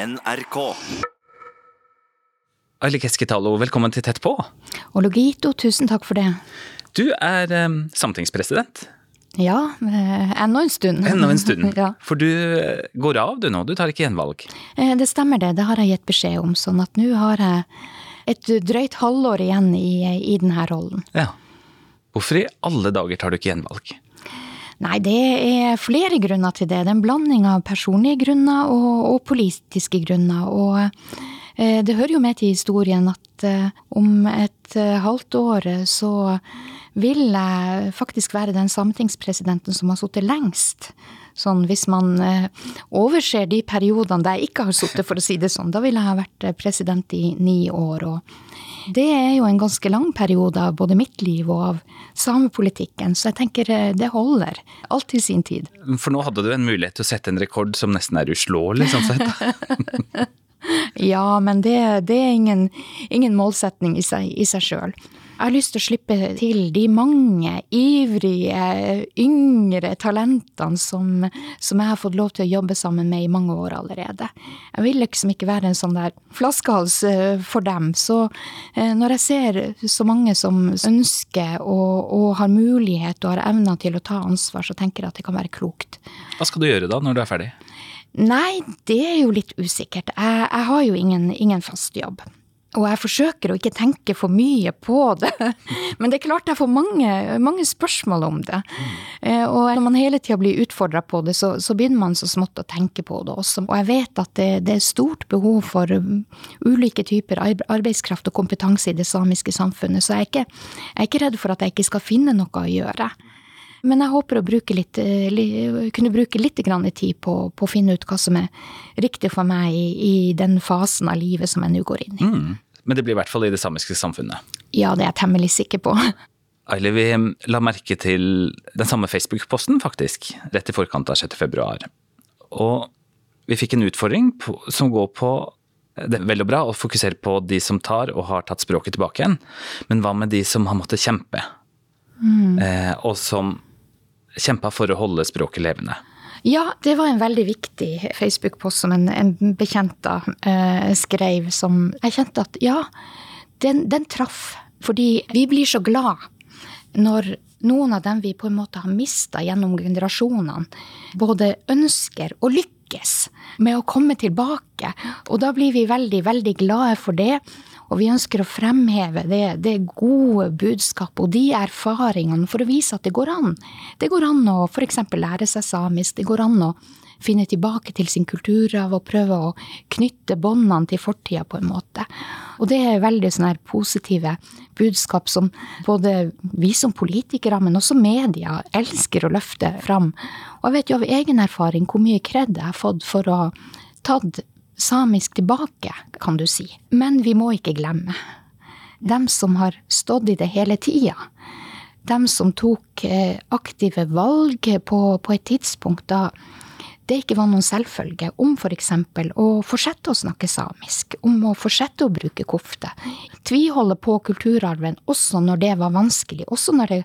NRK. Aili Keskitalo, velkommen til Tett på. Og Logito, tusen takk for det. Du er eh, sametingspresident. Ja, eh, ennå en stund. Ennå en stund. ja. For du eh, går av du nå, du tar ikke gjenvalg. Eh, Det stemmer det, det har jeg gitt beskjed om. Sånn at nå har jeg et drøyt halvår igjen i, i denne rollen. Ja. Hvorfor i alle dager tar du ikke gjenvalg? Nei, det er flere grunner til det. Det er en blanding av personlige grunner og, og politiske grunner. Og eh, det hører jo med til historien at eh, om et eh, halvt år eh, så vil jeg faktisk være den sametingspresidenten som har sittet lengst. Sånn hvis man eh, overser de periodene der jeg ikke har sittet, for å si det sånn. Da ville jeg ha vært eh, president i ni år. og det er jo en ganske lang periode av både mitt liv og av samepolitikken, så jeg tenker eh, det holder. Alt i sin tid. For nå hadde du en mulighet til å sette en rekord som nesten er uslåelig, sånn sett. Ja, men det, det er ingen, ingen målsetning i seg, i seg sjøl. Jeg har lyst til å slippe til de mange ivrige, yngre talentene som, som jeg har fått lov til å jobbe sammen med i mange år allerede. Jeg vil liksom ikke være en sånn der flaskehals eh, for dem. Så eh, når jeg ser så mange som ønsker og, og har mulighet og har evner til å ta ansvar, så tenker jeg at det kan være klokt. Hva skal du gjøre da, når du er ferdig? Nei, det er jo litt usikkert. Jeg, jeg har jo ingen, ingen fast jobb. Og jeg forsøker å ikke tenke for mye på det. Men det er klart jeg får mange, mange spørsmål om det. Eh, Og når man hele tida blir utfordra på det, så, så begynner man så smått å tenke på det også. Og jeg vet at det, det er stort behov for um, ulike typer arbeidskraft og kompetanse i det samiske samfunnet, så jeg er ikke, jeg er ikke redd for at jeg ikke skal finne noe å gjøre. Men jeg håper å bruke litt, eh, kunne bruke litt tid på, på å finne ut hva som er riktig for meg i, i den fasen av livet som jeg nå går inn i. Mm. Men det blir i hvert fall i det samiske samfunnet. Ja, det er jeg temmelig sikker på. Aili, vi la merke til den samme Facebook-posten, faktisk, rett i forkant av 6. februar. Og vi fikk en utfordring på, som går på det er veldig bra å fokusere på de som tar og har tatt språket tilbake igjen, men hva med de som har måttet kjempe? Eh, og som kjempa for å holde språket levende. Ja, det var en veldig viktig Facebook-post som en, en bekjent eh, skrev, som jeg kjente at ja, den, den traff. Fordi vi blir så glad når noen av dem vi på en måte har mista gjennom generasjonene, både ønsker og lykkes med å komme tilbake. Og da blir vi veldig, veldig glade for det. Og vi ønsker å fremheve det, det gode budskapet og de erfaringene for å vise at det går an. Det går an å f.eks. lære seg samisk, det går an å finne tilbake til sin kulturarv og prøve å knytte båndene til fortida på en måte. Og det er veldig sånne positive budskap som både vi som politikere, men også media, elsker å løfte fram. Og jeg vet jo av egen erfaring hvor mye kred jeg har fått for å ha tatt samisk tilbake, kan du si. Men vi må ikke glemme dem som har stått i det hele tida. Dem som tok eh, aktive valg på, på et tidspunkt da det ikke var noen selvfølge, om f.eks. å fortsette å snakke samisk, om å fortsette å bruke kofte. Tviholde på kulturarven også når det var vanskelig, også når det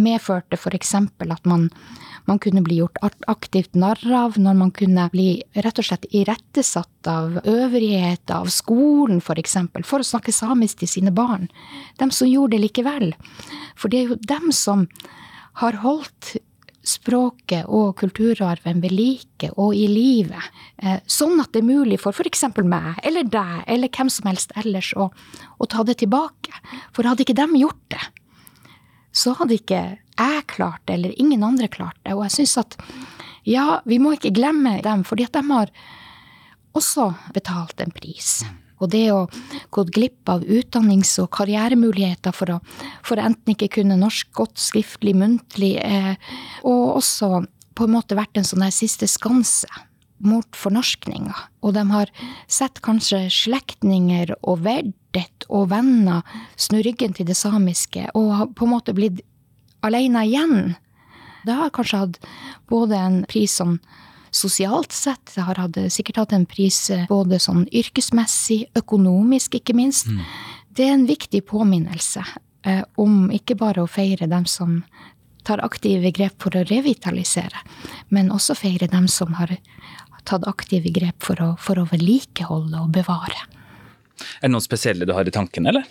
medførte f.eks. at man, man kunne bli gjort aktivt narr av, når man kunne bli rett og slett irettesatt av øvrigheter, av skolen for, eksempel, for å snakke samisk til sine barn. Dem som gjorde det likevel. For det er jo dem som har holdt språket og kulturarven ved like og i livet, eh, sånn at det er mulig for f.eks. meg, eller deg, eller hvem som helst ellers å, å ta det tilbake. For hadde ikke dem gjort det, så hadde ikke jeg klart det, eller ingen andre klart det. Og jeg syns at ja, vi må ikke glemme dem, fordi at de har også betalt en pris. Og det å gå glipp av utdannings- og karrieremuligheter for å, for enten ikke kunne norsk godt skriftlig, muntlig, eh, og også på en måte vært en sånn der siste skanse mot fornorskninga. Og de har sett kanskje slektninger og verdet og venner snu ryggen til det samiske, og har på en måte blitt alene igjen. Det har kanskje hatt både en pris sånn sosialt sett, det har hatt, sikkert hatt en pris eh, både sånn yrkesmessig, økonomisk ikke minst. Det er en viktig påminnelse eh, om ikke bare å feire dem som tar aktive grep for å revitalisere, men også feire dem som har tatt aktive grep for å, for å vedlikeholde og bevare. Er det noen spesielle du har i tankene, eller?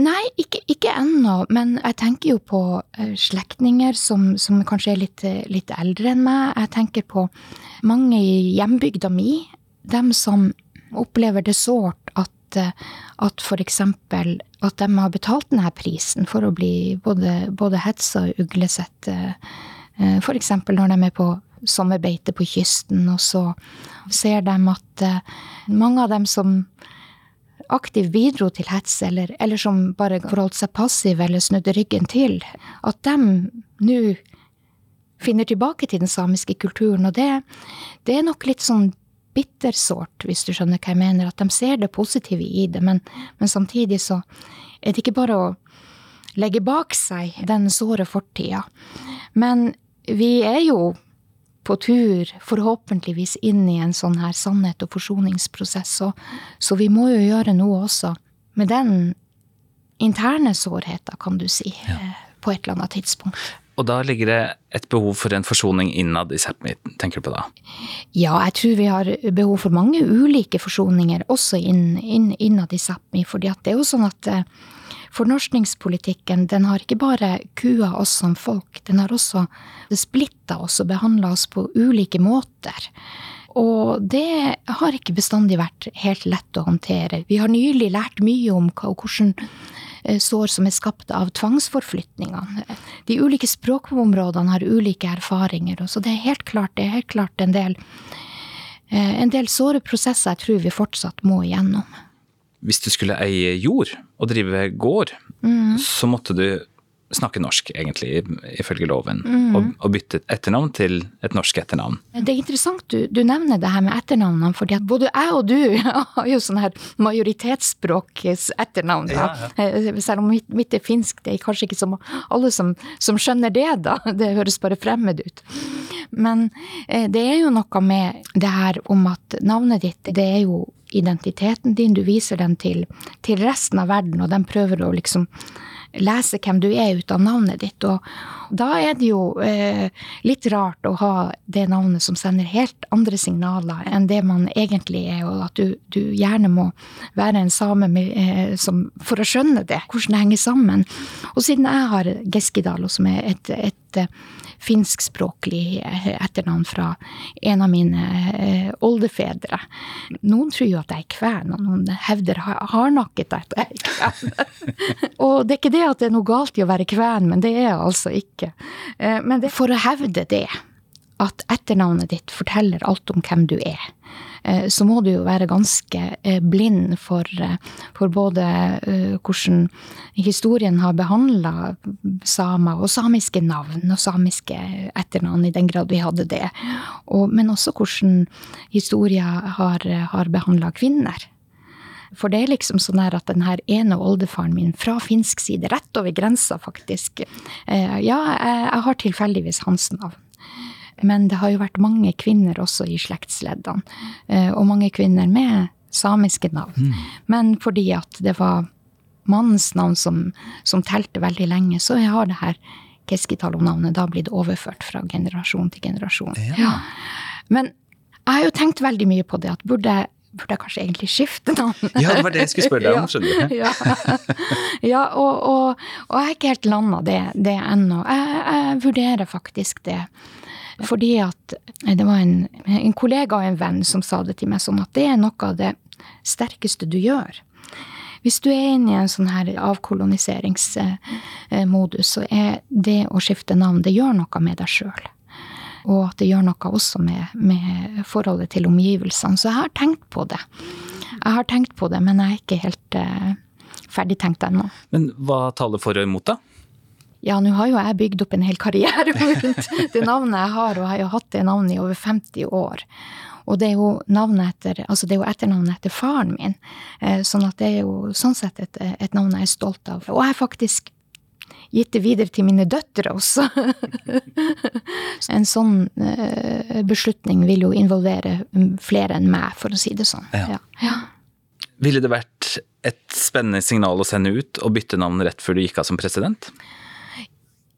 Nei, ikke, ikke ennå, men jeg tenker jo på uh, slektninger som, som, kanskje er litt, litt, eldre enn meg. Jeg tenker på mange i hjembygda mi, dem som opplever det sårt at, uh, at f.eks. at de har betalt denne prisen for å bli både, både hetsa og uglesett. Uh, f.eks. når de er på sommerbeite på kysten, og så ser de at mange av dem som aktivt bidro til hets, eller, eller som bare forholdt seg passiv eller snudde ryggen til, at de nå finner tilbake til den samiske kulturen. Og det, det er nok litt sånn bittersårt, hvis du skjønner hva jeg mener, at de ser det positive i det, men, men samtidig så er det ikke bare å legge bak seg den såre fortida. Men vi er jo på tur, forhåpentligvis inn i en sånn her sannhet- og forsoningsprosess. Så, så vi må jo gjøre noe også med den interne sårheten, kan du si, ja. Eh, på et eller annet tidspunkt. Og da ligger det et behov for en forsoning innad i Sápmi, tenker du på da? Ja, jeg tror vi har behov for mange ulike forsoninger også inn, inn, innad i Sápmi. fordi at det er jo sånn at eh, Fornorskningspolitikken den har ikke bare kua oss som folk, den har også splitta oss og behandla oss på ulike måter. Og det har ikke bestandig vært helt lett å håndtere. Vi har nylig lært mye om hvordan eh, sår som er skapt av tvangsforflytningene. De ulike språkområdene har ulike erfaringer, så det er helt klart, er helt klart en del eh, en del såre prosesser jeg tror vi fortsatt må igjennom hvis du skulle eie jord og drive gård, mm. så måtte du snakke norsk, egentlig, ifølge loven. Mm. Og, og, bytte etternavn til et norsk etternavn. Det er interessant du, du nevner det her med etternavnene, fordi at både jeg og du har jo sånn her majoritetsspråkets etternavn. Ja, ja. Eh, selv om mitt, mitt, er finsk, det er kanskje ikke som alle som, som skjønner det, da. Det høres bare fremmed ut. Men eh, det er jo noe med det her om at navnet ditt, det er jo identiteten din, du viser den til, til resten av verden, og de prøver å liksom lese hvem du er ut av navnet ditt. Og da er det jo eh, litt rart å ha det navnet som sender helt andre signaler enn det man egentlig er, og at du, du gjerne må være en same med, eh, som, for å skjønne det, hvordan det henger sammen. Og siden jeg har Geskidalo, som er et, et finskspråklig etternavn fra en av mine eh, oldefedre. Noen tror jo at jeg er kven, og noen hevder hardnakket at jeg er kven. og det er ikke det at det er noe galt i å være kven, men det er jeg altså ikke. Eh, men det for å hevde det, at etternavnet ditt forteller alt om hvem du er Eh, så må du jo være ganske eh, blind for, for både hvordan historien har behandla samer, og samiske navn og samiske etternavn, i den grad vi hadde det. Og, men også hvordan historia har, har behandla kvinner. For det er liksom sånn her at den her ene oldefaren min fra finsk side, rett over grensa faktisk Ja, jeg har tilfeldigvis hans navn. Men det har jo vært mange kvinner også i slektsleddene. Eh, og mange kvinner med samiske navn. Mm. Men fordi at det var mannens navn som, som telte veldig lenge, så har det her Keskitalo-navnet da blitt overført fra generasjon til generasjon. Ja. Ja. Men jeg har jo tenkt veldig mye på det, at burde burde jeg kanskje egentlig skifte navn? Ja, det var det jeg skulle spørre deg om, skjønner du. ja, ja og, og, og, jeg er ikke helt landa det, det ennå. Jeg, jeg, vurderer faktisk det. Fordi at det var en, en kollega og en venn som sa det til meg sånn at det er noe av det sterkeste du gjør. Hvis du er inne i en sånn her avkoloniseringsmodus, så er det å skifte navn, det gjør noe med deg sjøl. Og at det gjør noe også med, med, forholdet til omgivelsene. Så jeg har tenkt på det. Jeg har tenkt på det, men jeg er ikke helt uh, ferdigtenkt ennå. Men hva taler for og imot, da? Ja, nå har jo jeg bygd opp en hel karriere rundt det navnet jeg har, og jeg har jo hatt det navnet i over 50 år. Og det er jo navnet etter, altså det er jo etternavnet etter faren min, eh, sånn at det er jo sånn sett et, et navn jeg er stolt av. Og jeg er faktisk gitt det videre til mine døtre også. en sånn eh, beslutning vil jo involvere flere enn meg, for å si det sånn. Ja. Ja. Ja. Ville det vært et spennende signal å sende ut å bytte navn rett før du gikk av som president?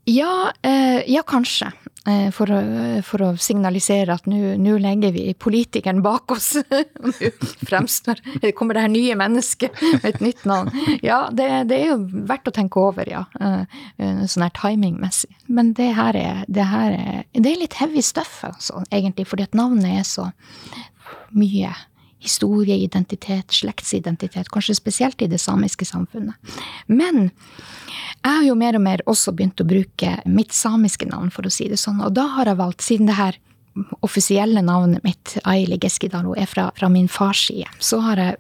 Ja, eh, ja kanskje. Eh, for å, for å signalisere at nå legger vi politikeren bak oss. Nå fremstår Kommer det her nye mennesket med et nytt navn? Ja, det, det, er jo verdt å tenke over, ja. Eh, sånn her timingmessig. Men det her er, det her er Det er litt heavy stuff, altså, egentlig, fordi at navnet er så mye historie, identitet, slektsidentitet, kanskje spesielt i det samiske samfunnet. Men jeg har jo mer og mer også begynt å bruke mitt samiske navn, for å si det sånn. Og da har jeg valgt, siden det her offisielle navnet mitt, Aili Geskidalo, er fra, fra min fars side, så har jeg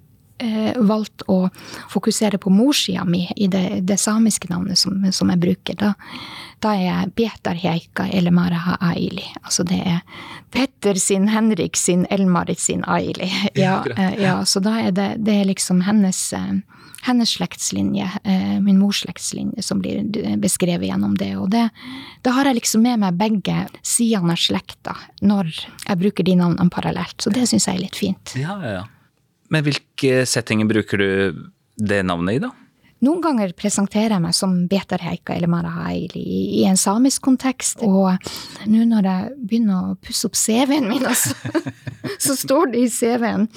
valgt å fokusere på morssida mi i det, det, samiske navnet som, som jeg bruker. Da, da er jeg Petar Heika Elemaraha Aili. Altså det er Petter sin Henrik sin Elmarit sin Aili. Ja, eh, ja, så da er det, det er liksom hennes eh, hennes slektslinje, eh, min mors slektslinje, som blir beskrevet gjennom det. Og det, da har jeg liksom med meg begge sidene av slekta når jeg bruker de navnene parallelt. Så det syns jeg er litt fint. Ja, ja, ja. Men hvilke settinger bruker du det navnet i, da? Noen ganger presenterer jeg meg som Betarheika eller Marahaili i, en samisk kontekst. Og nå når jeg begynner å pusse opp CV-en min, altså, så står det i CV-en.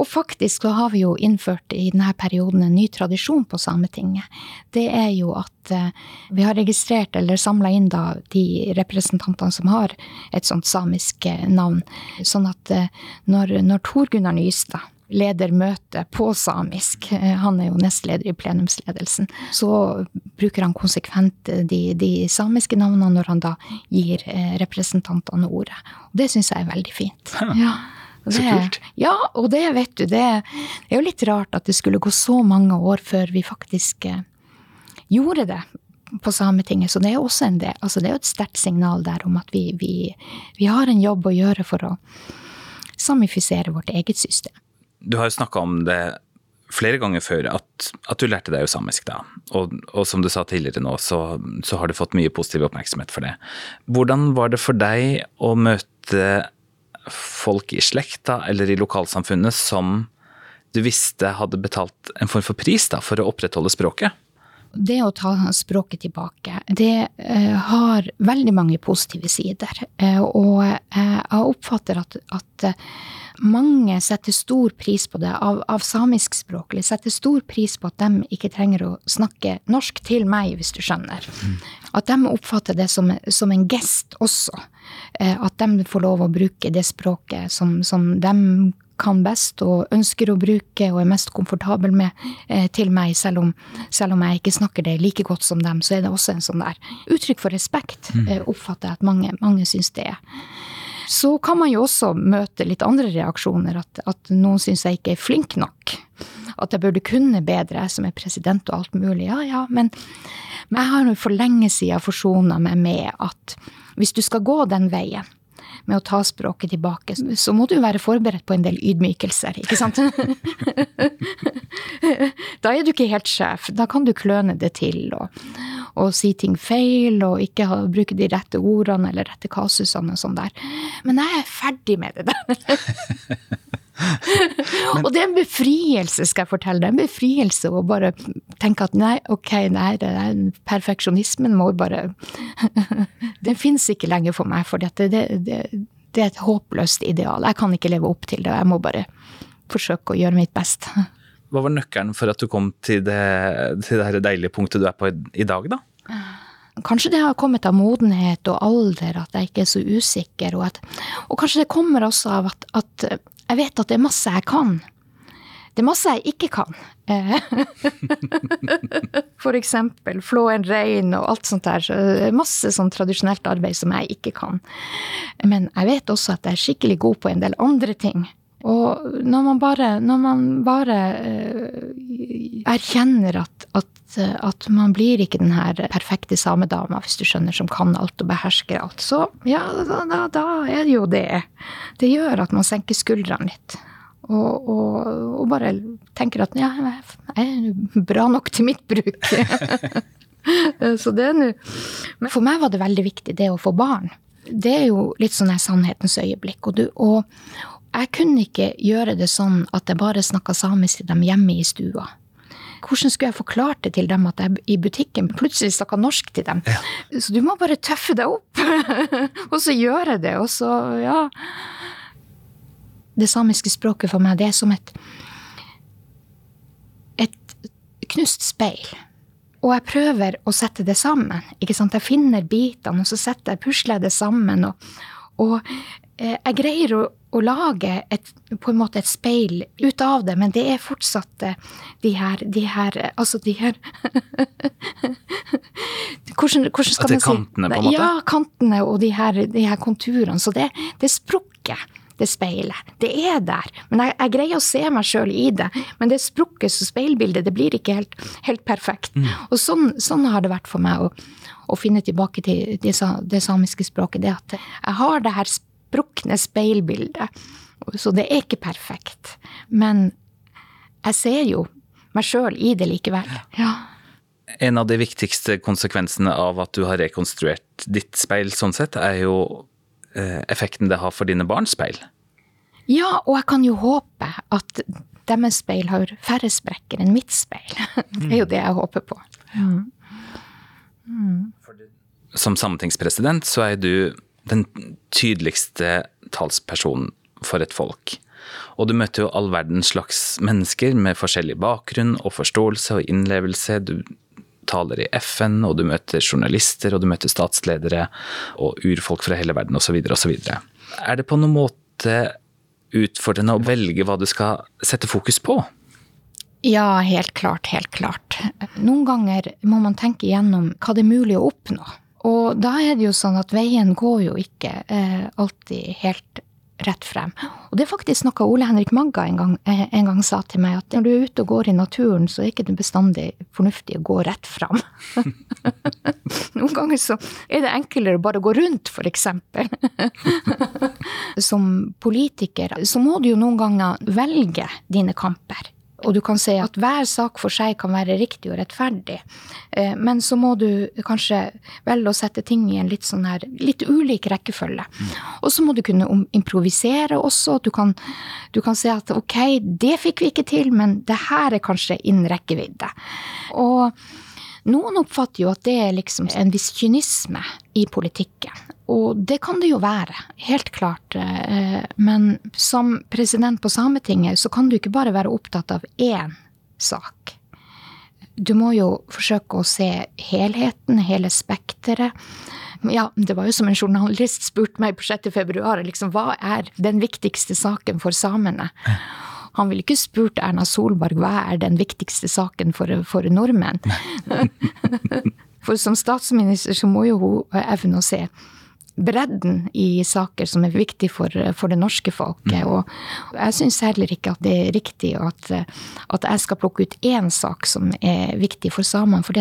Og faktisk så har vi jo innført i denne perioden en ny tradisjon på Sametinget. Det er jo at uh, vi har registrert eller samla inn da de representantene som har et sånt samisk eh, navn. Sånn at uh, når, når Tor Gunnar Nystad leder møte på samisk. Eh, han er jo nestleder i plenumsledelsen. Så bruker han konsekvent de, de samiske navnene når han da gir eh, representantene ordet. Og det syns jeg er veldig fint. Ja. Det, så kult. Ja, og det vet du, det er jo litt rart at det skulle gå så mange år før vi faktisk eh, gjorde det på Sametinget. Så det er også en del, altså det er jo et sterkt signal der om at vi, vi, vi har en jobb å gjøre for å samifisere vårt eget system. Du har jo snakka om det flere ganger før, at, at, du lærte deg jo samisk da. Og, og som du sa tidligere nå, så, så, har du fått mye positiv oppmerksomhet for det. Hvordan var det for deg å møte folk i slekta eller i lokalsamfunnet som du visste hadde betalt en form for pris da, for å opprettholde språket? Det å ta språket tilbake, det uh, har veldig mange positive sider. Uh, og uh, jeg oppfatter at, at mange setter stor pris på det, av, av samiskspråklige. Setter stor pris på at de ikke trenger å snakke norsk til meg, hvis du skjønner. Mm. At de oppfatter det som, som en gest også. Eh, at de får lov å bruke det språket som, som de kan best og ønsker å bruke og er mest komfortabel med eh, til meg, selv om, selv om, jeg ikke snakker det like godt som dem, så er det også en sånn der uttrykk for respekt, mm. eh, oppfatter jeg at mange, mange syns det er. Så kan man jo også møte litt andre reaksjoner, at, at noen syns jeg ikke er flink nok. At jeg burde kunne bedre, jeg som er president og alt mulig. Ja, ja, men, men jeg har jo for lenge siden forsona meg med at hvis du skal gå den veien, med å ta språket tilbake, så må du være forberedt på en del ydmykelser, ikke sant? da er du ikke helt sjef. Da kan du kløne det til og, og si ting feil og ikke ha, bruke de rette ordene eller rette kasusene og sånn der. Men jeg er ferdig med det der. Men, og det er en befrielse, skal jeg fortelle. Det er en befrielse å bare tenke at nei, ok, nei, det er perfeksjonismen må bare Den fins ikke lenger for meg, for det, det, det, det, er et håpløst ideal. Jeg kan ikke leve opp til det. Jeg må bare forsøke å gjøre mitt best. Hva var nøkkelen for at du kom til det, til det deilige punktet du er på i dag, da? Kanskje det har kommet av modenhet og alder, at jeg ikke er så usikker. Og, at, og kanskje det kommer også av at, at, jeg vet at det er masse jeg kan. Det er masse jeg ikke kan. For eksempel flå en rein og alt sånt der. Masse sånn tradisjonelt arbeid som jeg ikke kan. Men jeg vet også at jeg er skikkelig god på en del andre ting. Og når man bare, når man bare uh, erkjenner at, at, at, man blir ikke den her perfekte samedama, hvis du skjønner, som kan alt og behersker alt, så ja, da, da er det jo det. Det gjør at man senker skuldrene litt. Og, og, og bare tenker at ja, jeg er bra nok til mitt bruk. så det er nå Men for meg var det veldig viktig, det å få barn. Det er jo litt sånn her sannhetens øyeblikk. Og, du, og, jeg kunne ikke gjøre det sånn at jeg bare snakka samisk til dem hjemme i stua. Hvordan skulle jeg forklart det til dem at jeg i butikken plutselig snakka norsk til dem? Ja. Så du må bare tøffe deg opp, og så gjøre det, og så, ja. Det samiske språket for meg, det er som et et knust speil. Og jeg prøver å sette det sammen. ikke sant? Jeg finner bitene, og så setter jeg, pusler jeg det sammen. Og, og jeg greier å, å lage et, på en måte et speil ut av det, men det er fortsatt eh, de her, de her Altså de her hvordan, hvordan, skal man si Kantene, på en måte? Ja, kantene og de her, de her konturene. Så det, det er sprukket det speilet. Det er der. Men jeg, jeg greier å se meg sjøl i det. Men det sprukket så speilbildet, det blir ikke helt, helt perfekt. Mm. Og sånn, sånn, har det vært for meg å, å finne tilbake til det, det, samiske språket. Det at jeg har det her sprukne speilbildet. Så det er ikke perfekt. Men jeg ser jo meg sjøl i det likevel. Ja. En av de viktigste konsekvensene av at du har rekonstruert ditt speil sånn sett, er jo Eh, effekten det har for dine barns speil. Ja, og jeg kan jo håpe at deres speil har færre sprekker enn mitt speil. Det er jo det jeg håper på. Mm. Mm. Som sametingspresident så er du den tydeligste talspersonen for et folk. Og du møter jo all verdens slags mennesker med forskjellig bakgrunn og forståelse og innlevelse. Du taler i FN, og du møter journalister, og du møter statsledere og urfolk fra hele verden osv. osv. Er det på noen måte utfordrende å velge hva du skal sette fokus på? Ja, helt klart, helt klart. Noen ganger må man tenke igjennom hva det er mulig å oppnå. Og da er det jo sånn at veien går jo ikke eh, alltid helt rett frem. Og det er faktisk noe Ole Henrik Magga en gang, eh, en gang, sa til meg, at når du er ute og går i naturen, så er det ikke bestandig fornuftig å gå rett fram. Noen ganger så er det enklere å bare gå rundt, eksempel. Som politiker så må du jo noen ganger velge dine kamper. Og du kan si at hver sak for seg kan være riktig og rettferdig. Eh, men så må du kanskje velge å sette ting i en litt sånn her, litt ulik rekkefølge. Mm. Og så må du kunne improvisere også. Du kan, du kan si at ok, det fikk vi ikke til, men det her er kanskje innen rekkevidde. Og noen oppfatter jo at det er liksom en viss kynisme i politikken. Og det kan det jo være, helt klart. Eh, men som president på Sametinget så kan du ikke bare være opptatt av én sak. Du må jo forsøke å se helheten, hele spekteret. Ja, det var jo som en journalist spurte meg på 6. februar, liksom, hva er den viktigste saken for samene? Han ville ikke spurt Erna Solberg hva er den viktigste saken for, for nordmenn. for som statsminister så må jo hun evne å se bredden i saker som er viktig for, for det norske folket. Mm. Og jeg syns heller ikke at det er riktig at, at, jeg skal plukke ut én sak som er viktig for samene. For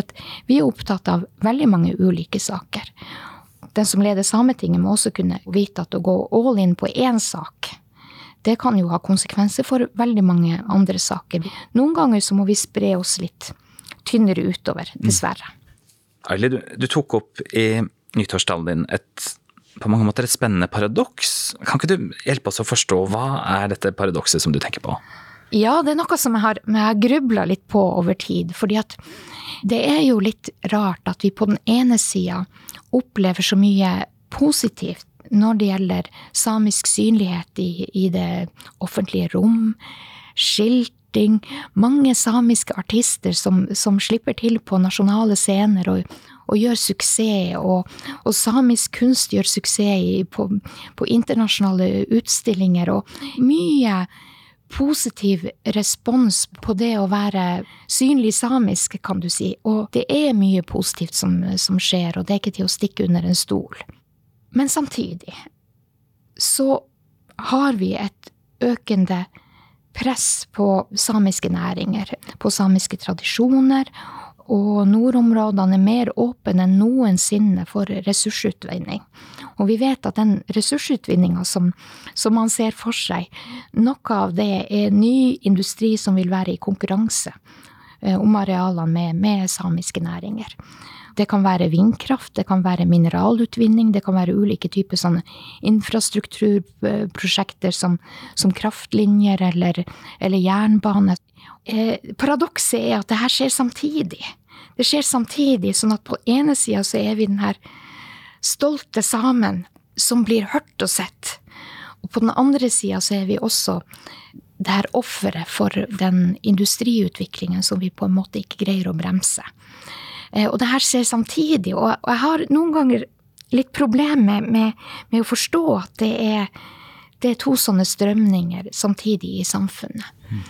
vi er opptatt av veldig mange ulike saker. Den som leder Sametinget må også kunne vite at å gå all in på én sak, det kan jo ha konsekvenser for veldig mange andre saker. Noen ganger så må vi spre oss litt tynnere utover, mm. dessverre. Aili, du, du, tok opp i nyttårstalen din et på mange måter et spennende paradoks. Kan ikke du hjelpe oss å forstå hva er dette paradokset som du tenker på? Ja, det er noe som jeg har, jeg har grubla litt på over tid. fordi at det er jo litt rart at vi på den ene sida opplever så mye positivt når det gjelder samisk synlighet i, i det offentlige rom, skilting, mange samiske artister som, som slipper til på nasjonale scener og, og gjør suksess, og, og, samisk kunst gjør suksess i, på, på internasjonale utstillinger, og mye positiv respons på det å være synlig samisk, kan du si. Og det er mye positivt som, som skjer, og det er ikke til å stikke under en stol. Men samtidig så har vi et økende press på samiske næringer, på samiske tradisjoner, og nordområdene er mer åpne enn noensinne for ressursutvinning. Og vi vet at den ressursutvinninga som, som, man ser for seg, noe av det er ny industri som vil være i konkurranse eh, om arealene med, med samiske næringer. Det kan være vindkraft, det kan være mineralutvinning, det kan være ulike typer sånne infrastrukturprosjekter som, som kraftlinjer eller, eller, jernbane. Eh, paradokset er at det her skjer samtidig. Det skjer samtidig, sånn at på ene sida så er vi den her stolte samen som blir hørt og sett. Og på den andre sida så er vi også det her offeret for den industriutviklingen som vi på en måte ikke greier å bremse. Eh, og det her skjer samtidig, og jeg har noen ganger litt problemer med, med, å forstå at det er, det er to sånne strømninger samtidig i samfunnet. Mm.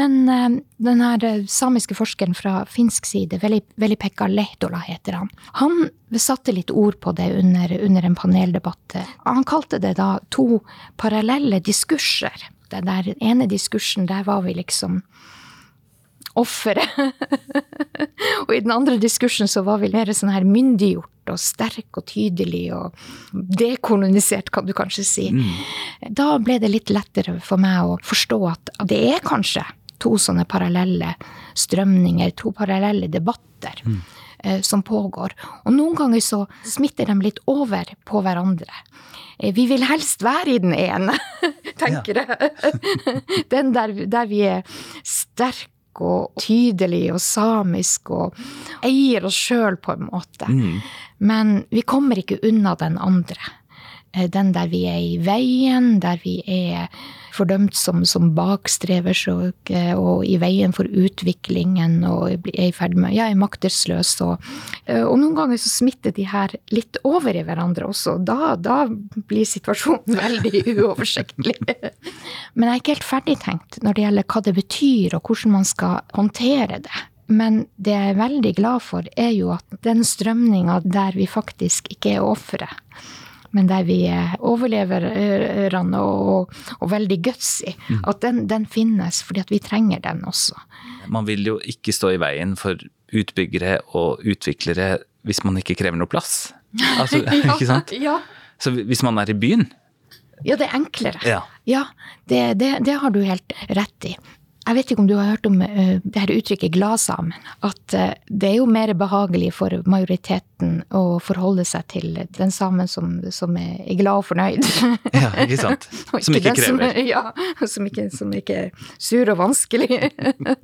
Men uh, den her samiske forskeren fra finsk side, Veli-Pekka Lehtola heter han, han satte litt ord på det under, under en paneldebatt. Han kalte det da to parallelle diskurser den ene diskursen, der var vi liksom offeret. og i den andre diskursen så var vi mer sånn her myndiggjort og sterk og tydelig og dekolonisert, kan du kanskje si. Mm. Da ble det litt lettere for meg å forstå at det er kanskje to sånne parallelle strømninger, to parallelle debatter. Mm. Eh, som pågår. Og noen ganger så smitter de litt over på hverandre. Eh, vi vil helst være i den ene, tenker jeg. Den der, der vi er sterke og tydelig og samisk og eier oss sjøl, på en måte. Mm. Men vi kommer ikke unna den andre. Eh, den der vi er i veien, der vi er fordømt som, som bakstrevers og i veien for utviklingen og er i ferd med Ja, er maktesløs. Og, eh, og, noen ganger så smitter de her litt over i hverandre også. Da, da blir situasjonen veldig uoversiktlig. Men jeg er ikke helt ferdigtenkt når det gjelder hva det betyr, og hvordan man skal håndtere det. Men det jeg er veldig glad for, er jo at den strømninga der vi faktisk ikke er ofre, men der vi overlever overleverne og, og, veldig gutsy. Mm. At den, den, finnes, fordi at vi trenger den også. Man vil jo ikke stå i veien for utbyggere og utviklere hvis man ikke krever noe plass. Altså, ja, ikke sant? Ja. Så hvis man er i byen Ja, det er enklere. Ja, ja det, det, det har du helt rett i. Jeg vet ikke om du har hørt om uh, det her uttrykket 'gladsamen'. At uh, det er jo mer behagelig for majoriteten å forholde seg til den samen som, som er glad og fornøyd. ja, ikke sant. Som ikke, ikke krever. Som, ja, som ikke, som ikke er sur og vanskelig.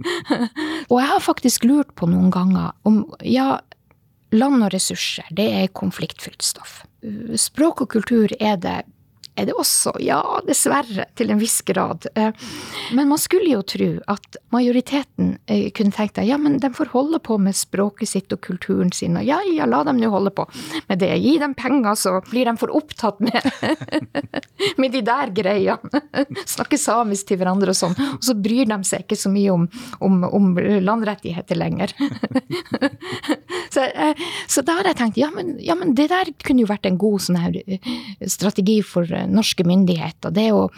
og jeg har faktisk lurt på noen ganger om ja, land og ressurser, det er konfliktfylt stoff. Språk og kultur er det er det også, ja, dessverre, til en viss grad. Eh, men man skulle jo tro at majoriteten eh, kunne tenkt at ja, men de får holde på med språket sitt og kulturen sin, og ja, ja, la dem nå holde på med det. Gi dem penger, så blir de for opptatt med, med de der greiene. Snakke samisk til hverandre og sånn. Og så bryr de seg ikke så mye om, om, om landrettigheter lenger. så, eh, så, da har jeg tenkt, ja men, ja men, det der kunne jo vært en god sånn her strategi for norske myndigheter. Det å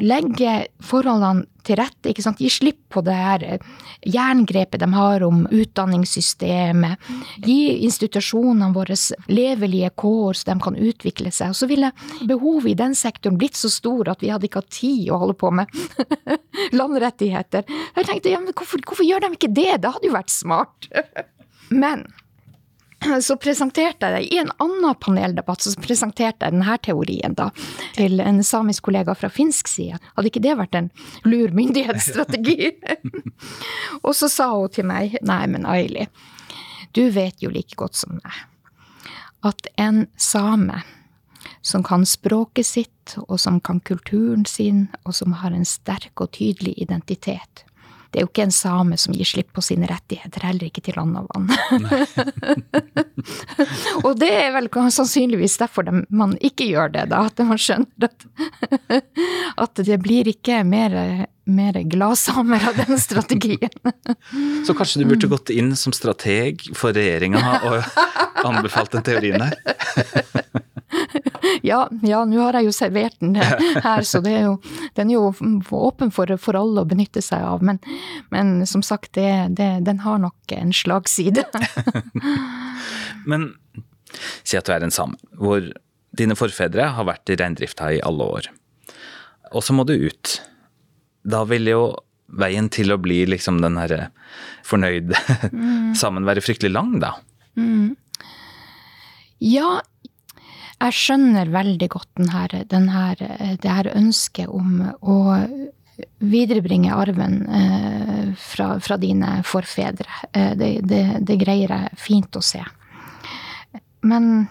legge forholdene til rette, ikke sant? gi slipp på det her eh, jerngrepet de har om utdanningssystemet. Gi institusjonene våre levelige kår så de kan utvikle seg. Og så ville behovet i den sektoren blitt så stor at vi hadde ikke hatt tid å holde på med landrettigheter. Jeg tenkte ja, men hvorfor, hvorfor gjør de ikke det? Det hadde jo vært smart. Men så presenterte jeg i en annen paneldebatt så presenterte jeg denne teorien da, til en samisk kollega fra finsk side. Hadde ikke det vært en lur myndighetsstrategi? og så sa hun til meg, nei, men Aili, du vet jo like godt som meg at en same som kan språket sitt, og som kan kulturen sin, og som har en sterk og tydelig identitet, det er jo ikke en same som gir slipp på sine rettigheter, heller ikke til land og vann. og det er vel sannsynligvis derfor de, man ikke gjør det, da. At man skjønner at, at det blir ikke mer, mer gladsamer av den strategien. Så kanskje du burde gått inn som strateg for regjeringa og anbefalt den teorien her? Ja, ja nå har jeg jo servert den her, så er jo, den er jo åpen for, for, alle å benytte seg av. Men, men som sagt, det, det, den har nok en slagside. men si at du er en same, hvor dine forfedre har vært i reindrifta i alle år. Og så må du ut. Da vil jo veien til å bli liksom den herre fornøyd mm. sammen være fryktelig lang, da. Mm. Ja, jeg skjønner veldig godt den her, her, det her ønsket om å viderebringe arven eh, fra, fra dine forfedre. Eh, det, det, det, greier jeg fint å se. Men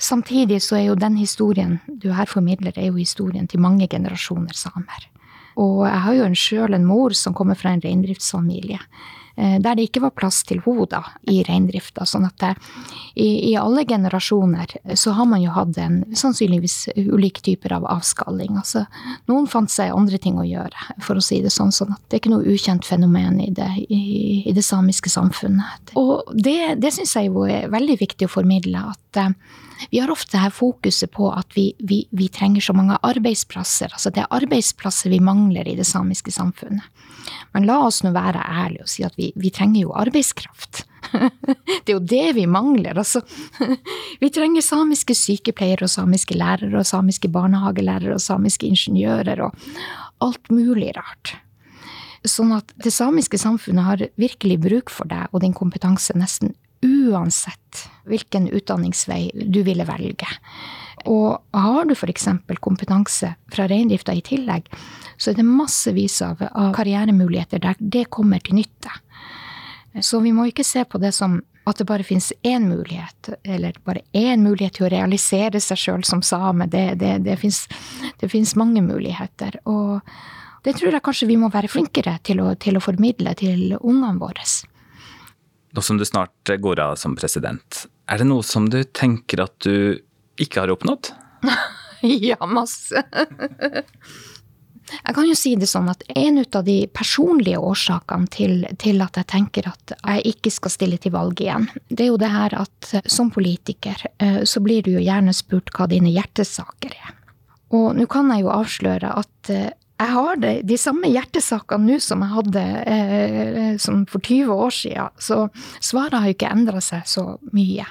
samtidig så er jo den historien du her formidler, er jo historien til mange generasjoner samer. Og jeg har jo sjøl en mor som kommer fra en reindriftsfamilie. Eh, der det ikke var plass til hoder i reindrifta. Sånn at det, i, i, alle generasjoner så har man jo hatt en sannsynligvis ulike typer av avskalling. Altså, noen fant seg andre ting å gjøre, for å si det sånn. sånn at det er ikke noe ukjent fenomen i det, i, i det samiske samfunnet. Og det, det syns jeg jo er veldig viktig å formidle. at eh, vi har ofte her fokuset på at vi, vi, vi, trenger så mange arbeidsplasser. Altså det er arbeidsplasser vi mangler i det samiske samfunnet. Men la oss nå være ærlige og si at vi, vi trenger jo arbeidskraft. det er jo det vi mangler. Altså, vi trenger samiske sykepleiere og samiske lærere og samiske barnehagelærere og samiske ingeniører og alt mulig rart. Sånn at det samiske samfunnet har virkelig bruk for deg og din kompetanse nesten uansett hvilken utdanningsvei du ville velge. Og har du f.eks. kompetanse fra reindrifta i tillegg, så er det massevis av, karrieremuligheter der det kommer til nytte. Så vi må ikke se på det som at det bare finnes én mulighet, eller bare én mulighet til å realisere seg sjøl som same. Det, det, det, finnes, mange muligheter. Og det tror jeg kanskje vi må være flinkere til å, til å formidle til ungene våre. Nå som du snart går av som president, er det noe som du tenker at du ikke har oppnådd? ja, masse. Jeg kan jo si det sånn at en av de personlige årsakene til, til, at jeg tenker at jeg ikke skal stille til valg igjen, det er jo det her at som politiker eh, så blir du jo gjerne spurt hva dine hjertesaker er. Og nå kan jeg jo avsløre at eh, jeg har det, de samme hjertesakene nå som jeg hadde eh, som for 20 år siden. Så svaret har jo ikke endra seg så mye.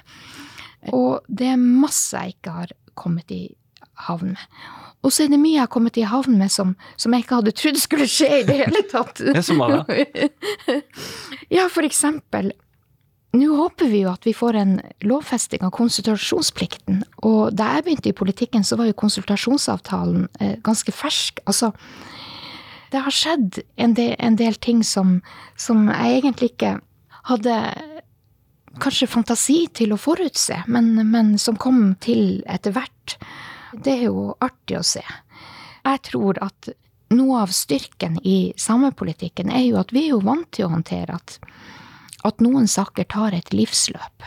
Og det er masse jeg ikke har kommet i havn med. Og så er det mye jeg har kommet i havn med som, som jeg ikke hadde trodd skulle skje i det hele tatt. Det som var det? ja, for eksempel nå håper vi jo at vi får en lovfesting av konsultasjonsplikten. Og da jeg begynte i politikken, så var jo konsultasjonsavtalen eh, ganske fersk. Altså, det har skjedd en del, en del ting som, som, jeg egentlig ikke hadde kanskje fantasi til å forutse, men, men som kom til etter hvert. Det er jo artig å se. Jeg tror at noe av styrken i samepolitikken er jo at vi er jo vant til å håndtere at at noen saker tar et livsløp.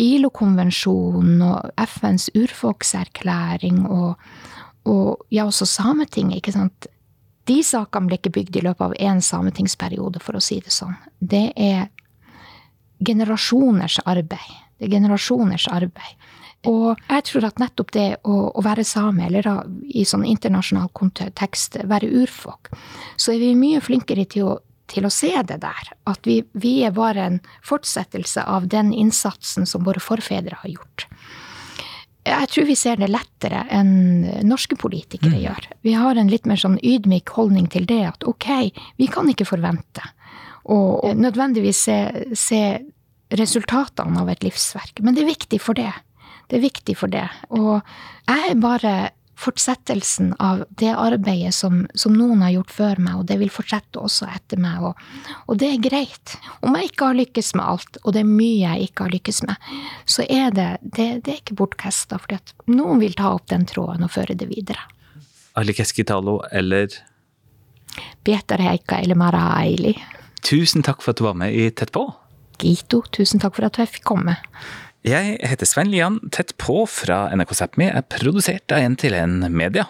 ILO-konvensjonen og FNs urfolkserklæring og, og ja, også Sametinget, ikke sant. De sakene ble ikke bygd i løpet av én sametingsperiode, for å si det sånn. Det er generasjoners arbeid. Det er generasjoners arbeid. Og jeg tror at nettopp det å, å være same, eller da, i sånn internasjonal kontekst være urfolk, så er vi mye flinkere til å til å se det der. At vi, vi, er bare en fortsettelse av den innsatsen som våre forfedre har gjort. Jeg tror vi ser det lettere enn norske politikere mm. gjør. Vi har en litt mer sånn ydmyk holdning til det at ok, vi kan ikke forvente å nødvendigvis se, se resultatene av et livsverk, men det er viktig for det. Det er viktig for det. Og jeg er bare fortsettelsen av det arbeidet som, som, noen har gjort før meg, og det vil fortsette også etter meg. Og, og, det er greit. Om jeg ikke har lykkes med alt, og det er mye jeg ikke har lykkes med, så er det, det, det er ikke bortkasta, for noen vil ta opp den tråden og føre det videre. Ali Keskitalo eller Pietareika eller Mara Aili. Tusen takk for at du var med i Tett på. Gito, tusen takk for at jeg fikk komme. Jeg heter Svein Lian. Tett på fra NRK Sápmi er produsert av En til en Media.